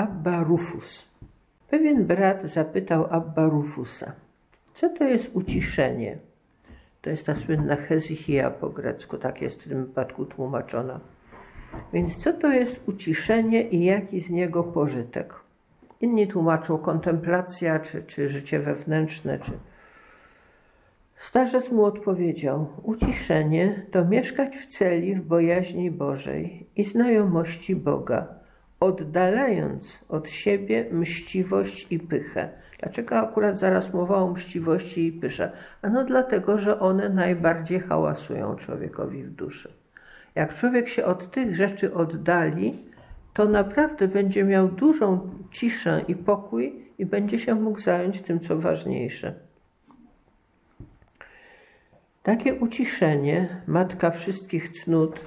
Abba Rufus. Pewien brat zapytał Abba Rufusa, co to jest uciszenie? To jest ta słynna hezychia po grecku, tak jest w tym wypadku tłumaczona. Więc co to jest uciszenie i jaki z niego pożytek? Inni tłumaczą kontemplacja, czy, czy życie wewnętrzne, czy... Starzec mu odpowiedział, uciszenie to mieszkać w celi w bojaźni Bożej i znajomości Boga, oddalając od siebie mściwość i pychę. Dlaczego akurat zaraz mowa o mściwości i pysze? Ano dlatego, że one najbardziej hałasują człowiekowi w duszy. Jak człowiek się od tych rzeczy oddali, to naprawdę będzie miał dużą ciszę i pokój i będzie się mógł zająć tym, co ważniejsze. Takie uciszenie, matka wszystkich cnót,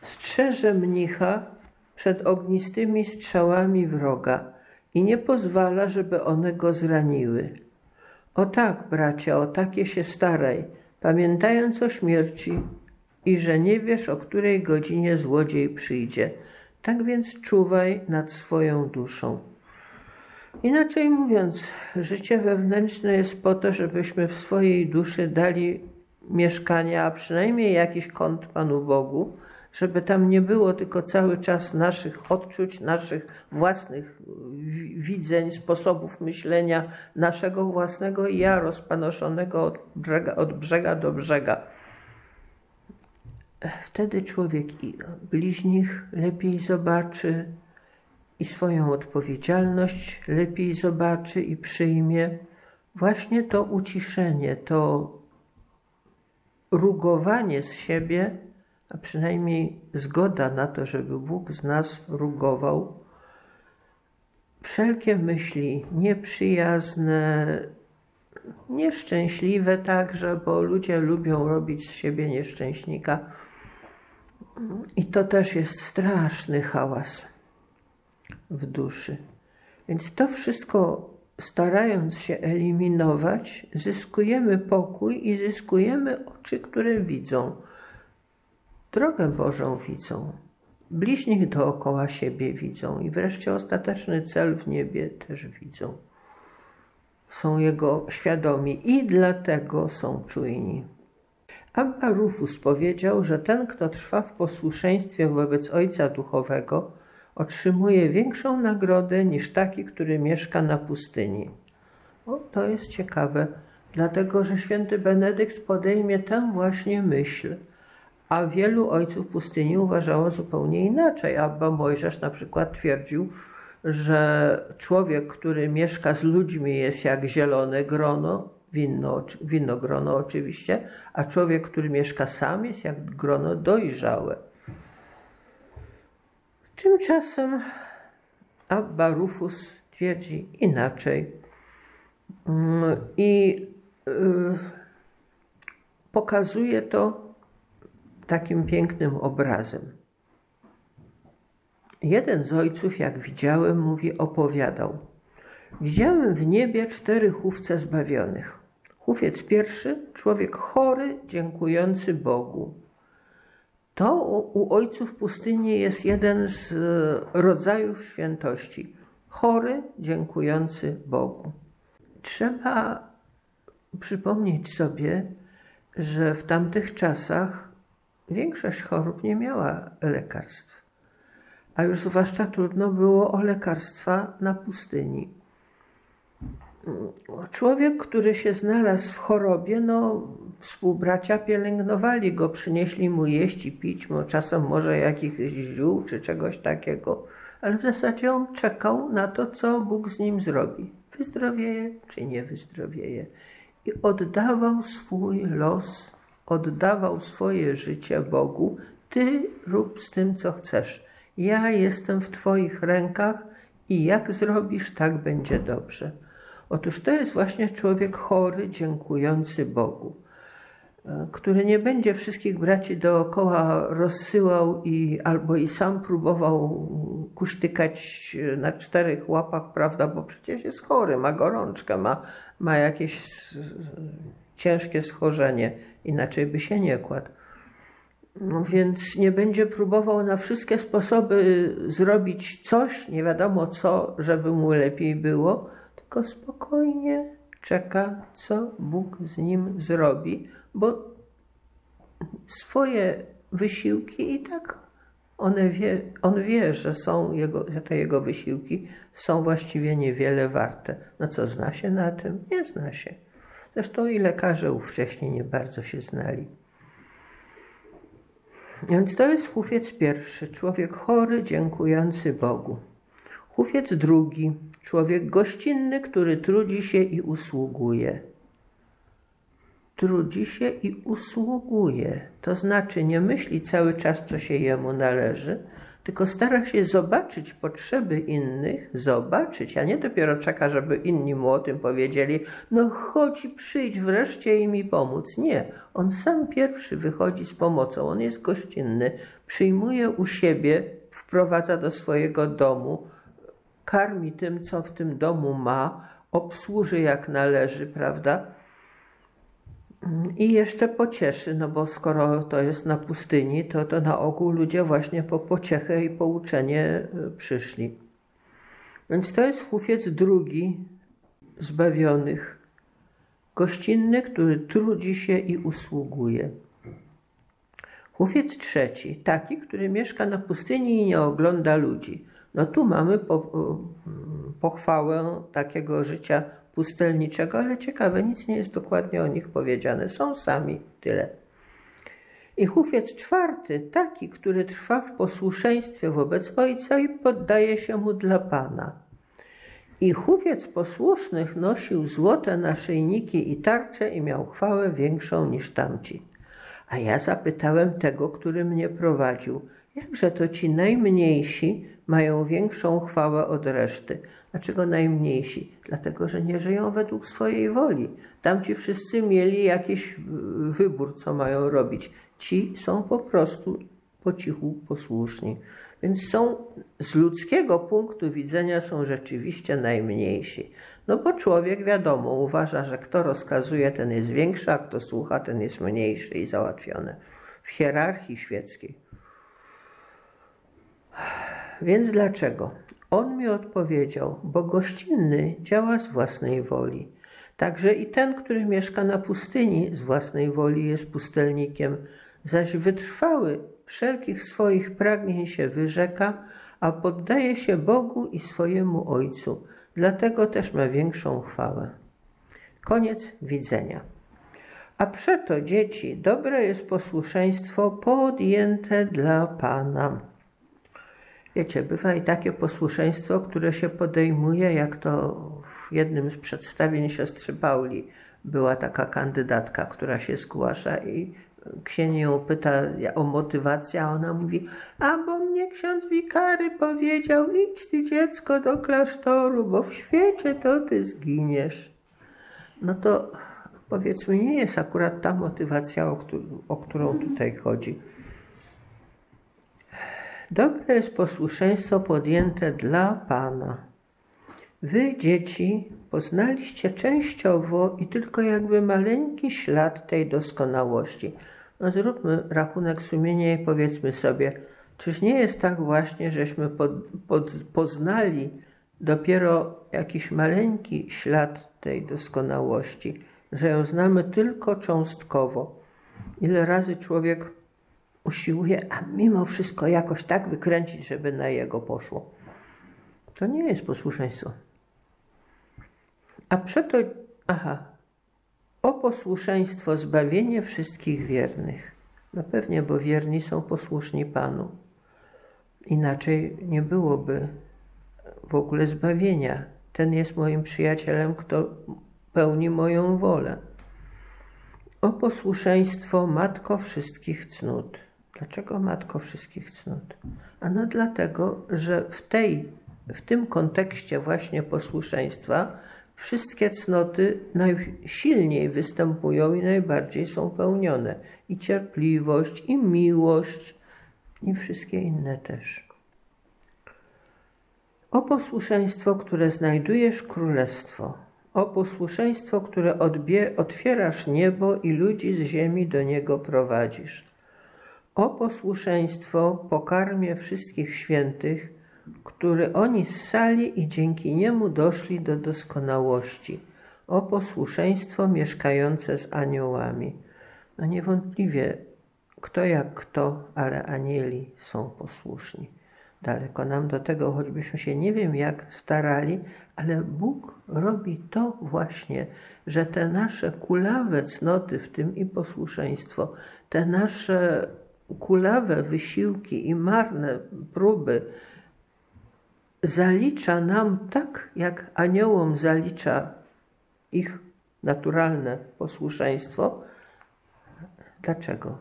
strzeże mnicha przed ognistymi strzałami wroga i nie pozwala, żeby one go zraniły. O tak, bracia, o takie się staraj, pamiętając o śmierci i że nie wiesz, o której godzinie złodziej przyjdzie. Tak więc czuwaj nad swoją duszą. Inaczej mówiąc, życie wewnętrzne jest po to, żebyśmy w swojej duszy dali mieszkania, a przynajmniej jakiś kąt Panu Bogu, żeby tam nie było tylko cały czas naszych odczuć, naszych własnych widzeń, sposobów myślenia, naszego własnego ja rozpanoszonego od brzega, od brzega do brzega. Wtedy człowiek i bliźnich lepiej zobaczy i swoją odpowiedzialność lepiej zobaczy i przyjmie. Właśnie to uciszenie, to rugowanie z siebie, a przynajmniej zgoda na to, żeby Bóg z nas rugował, wszelkie myśli nieprzyjazne, nieszczęśliwe także, bo ludzie lubią robić z siebie nieszczęśnika. I to też jest straszny hałas w duszy. Więc to wszystko starając się eliminować, zyskujemy pokój i zyskujemy oczy, które widzą. Drogę Bożą widzą, bliźnich dookoła siebie widzą i wreszcie ostateczny cel w niebie też widzą. Są jego świadomi i dlatego są czujni. Abba Rufus powiedział, że ten, kto trwa w posłuszeństwie wobec Ojca Duchowego, otrzymuje większą nagrodę niż taki, który mieszka na pustyni. O, to jest ciekawe, dlatego że święty Benedykt podejmie tę właśnie myśl, a wielu ojców pustyni uważało zupełnie inaczej. Abba Mojżesz na przykład twierdził, że człowiek, który mieszka z ludźmi jest jak zielone grono, winno, winogrono oczywiście, a człowiek, który mieszka sam jest jak grono dojrzałe. Tymczasem Abba Rufus twierdzi inaczej mm, i y, pokazuje to takim pięknym obrazem. Jeden z ojców, jak widziałem, mówi, opowiadał. Widziałem w niebie cztery chówce zbawionych. Chówiec pierwszy, człowiek chory, dziękujący Bogu. To u ojców pustyni jest jeden z e, rodzajów świętości. Chory, dziękujący Bogu. Trzeba przypomnieć sobie, że w tamtych czasach większość chorób nie miała lekarstw. A już zwłaszcza trudno było o lekarstwa na pustyni. Człowiek, który się znalazł w chorobie, no współbracia pielęgnowali go, przynieśli mu jeść i pić, mo, czasem może jakichś ziół czy czegoś takiego, ale w zasadzie on czekał na to, co Bóg z nim zrobi. Wyzdrowieje czy nie wyzdrowieje. I oddawał swój los, oddawał swoje życie Bogu. Ty rób z tym, co chcesz. Ja jestem w Twoich rękach i jak zrobisz, tak będzie dobrze. Otóż to jest właśnie człowiek chory, dziękujący Bogu, e, który nie będzie wszystkich braci dookoła rozsyłał i albo i sam próbował kuśtykać na czterech łapach, prawda, bo przecież jest chory, ma gorączkę, ma, ma jakieś ciężkie schorzenie, inaczej by się nie kładł. No więc nie będzie próbował na wszystkie sposoby zrobić coś, nie wiadomo co, żeby mu lepiej było, tylko spokojnie czeka, co Bóg z nim zrobi, bo swoje wysiłki i tak one wie, on wie, że, są jego, że te jego wysiłki są właściwie niewiele warte. No co, zna się na tym? Nie zna się. Zresztą i lekarze wcześniej nie bardzo się znali. Więc to jest hufiec pierwszy, człowiek chory, dziękujący Bogu. Hufiec drugi, człowiek gościnny, który trudzi się i usługuje. Trudzi się i usługuje, to znaczy nie myśli cały czas, co się jemu należy, tylko stara się zobaczyć potrzeby innych, zobaczyć, a nie dopiero czeka, żeby inni mu o tym powiedzieli, no chodź, przyjdź wreszcie i mi pomóc. Nie, on sam pierwszy wychodzi z pomocą, on jest gościnny, przyjmuje u siebie, wprowadza do swojego domu, karmi tym, co w tym domu ma, obsłuży jak należy, prawda? I jeszcze pocieszy, no bo skoro to jest na pustyni, to, to na ogół ludzie właśnie po pociechę i pouczenie y, przyszli. Więc to jest hufiec drugi zbawionych, gościnny, który trudzi się i usługuje. Hufiec trzeci, taki, który mieszka na pustyni i nie ogląda ludzi. No tu mamy po, y, pochwałę takiego życia pustelniczego, ale ciekawe, nic nie jest dokładnie o nich powiedziane. Są sami tyle. I hufiec czwarty, taki, który trwa w posłuszeństwie wobec Ojca i poddaje się mu dla Pana. I hufiec posłusznych nosił złote naszyjniki i tarcze i miał chwałę większą niż tamci. A ja zapytałem tego, który mnie prowadził, jakże to ci najmniejsi mają większą chwałę od reszty. Dlaczego najmniejsi? Dlatego, że nie żyją według swojej woli. Tam ci wszyscy mieli jakiś wybór, co mają robić. Ci są po prostu po cichu posłuszni. Więc są z ludzkiego punktu widzenia są rzeczywiście najmniejsi. No bo człowiek, wiadomo, uważa, że kto rozkazuje, ten jest większy, a kto słucha, ten jest mniejszy i załatwiony. W hierarchii świeckiej. Więc dlaczego? On mi odpowiedział, bo gościnny działa z własnej woli. Także i ten, który mieszka na pustyni, z własnej woli jest pustelnikiem, zaś wytrwały wszelkich swoich pragnień się wyrzeka, a poddaje się Bogu i swojemu Ojcu. Dlatego też ma większą chwałę. Koniec widzenia. A przeto, dzieci, dobre jest posłuszeństwo podjęte dla Pana. Wiecie, bywa i takie posłuszeństwo, które się podejmuje, jak to w jednym z przedstawień siostry Pauli była taka kandydatka, która się zgłasza i księgi ją pyta o motywację, a ona mówi, a bo mnie ksiądz wikary powiedział, idź ty dziecko do klasztoru, bo w świecie to ty zginiesz. No to powiedzmy, nie jest akurat ta motywacja, o którą tutaj chodzi. Dobre jest posłuszeństwo podjęte dla Pana. Wy, dzieci, poznaliście częściowo i tylko jakby maleńki ślad tej doskonałości. No zróbmy rachunek sumienia i powiedzmy sobie, czyż nie jest tak właśnie, żeśmy pod, pod, poznali dopiero jakiś maleńki ślad tej doskonałości, że ją znamy tylko cząstkowo. Ile razy człowiek usiłuje, a mimo wszystko jakoś tak wykręcić, żeby na jego poszło. To nie jest posłuszeństwo. A przeto, aha, o posłuszeństwo, zbawienie wszystkich wiernych. No pewnie, bo wierni są posłuszni Panu. Inaczej nie byłoby w ogóle zbawienia. Ten jest moim przyjacielem, kto pełni moją wolę. O posłuszeństwo, matko wszystkich cnót. Dlaczego matko wszystkich cnót? Ano dlatego, że w, tej, w tym kontekście właśnie posłuszeństwa wszystkie cnoty najsilniej występują i najbardziej są pełnione. I cierpliwość, i miłość, i wszystkie inne też. O posłuszeństwo, które znajdujesz królestwo. O posłuszeństwo, które otwierasz niebo i ludzi z ziemi do niego prowadzisz o posłuszeństwo pokarmie wszystkich świętych, który oni ssali i dzięki niemu doszli do doskonałości, o posłuszeństwo mieszkające z aniołami. No niewątpliwie, kto jak kto, ale anieli są posłuszni. Daleko nam do tego, choćbyśmy się nie wiem jak starali, ale Bóg robi to właśnie, że te nasze kulawe cnoty, w tym i posłuszeństwo, te nasze kulawe wysiłki i marne próby, zalicza nam tak, jak aniołom zalicza ich naturalne posłuszeństwo. Dlaczego?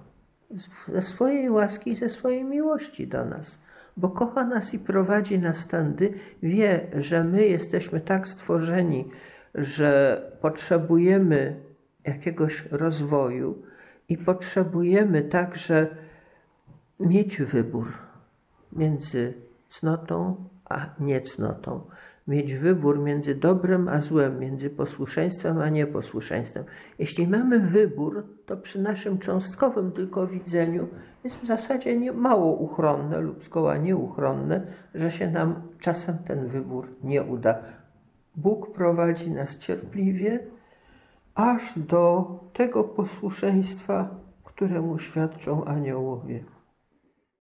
Ze swojej łaski i ze swojej miłości do nas. Bo kocha nas i prowadzi nas tędy, wie, że my jesteśmy tak stworzeni, że potrzebujemy jakiegoś rozwoju i potrzebujemy także mieć wybór między cnotą a niecnotą. Mieć wybór między dobrem a złem, między posłuszeństwem a nieposłuszeństwem. Jeśli mamy wybór, to przy naszym cząstkowym tylko widzeniu jest w zasadzie nie, mało uchronne lub zgoła nieuchronne, że się nam czasem ten wybór nie uda. Bóg prowadzi nas cierpliwie, aż do tego posłuszeństwa, któremu świadczą aniołowie.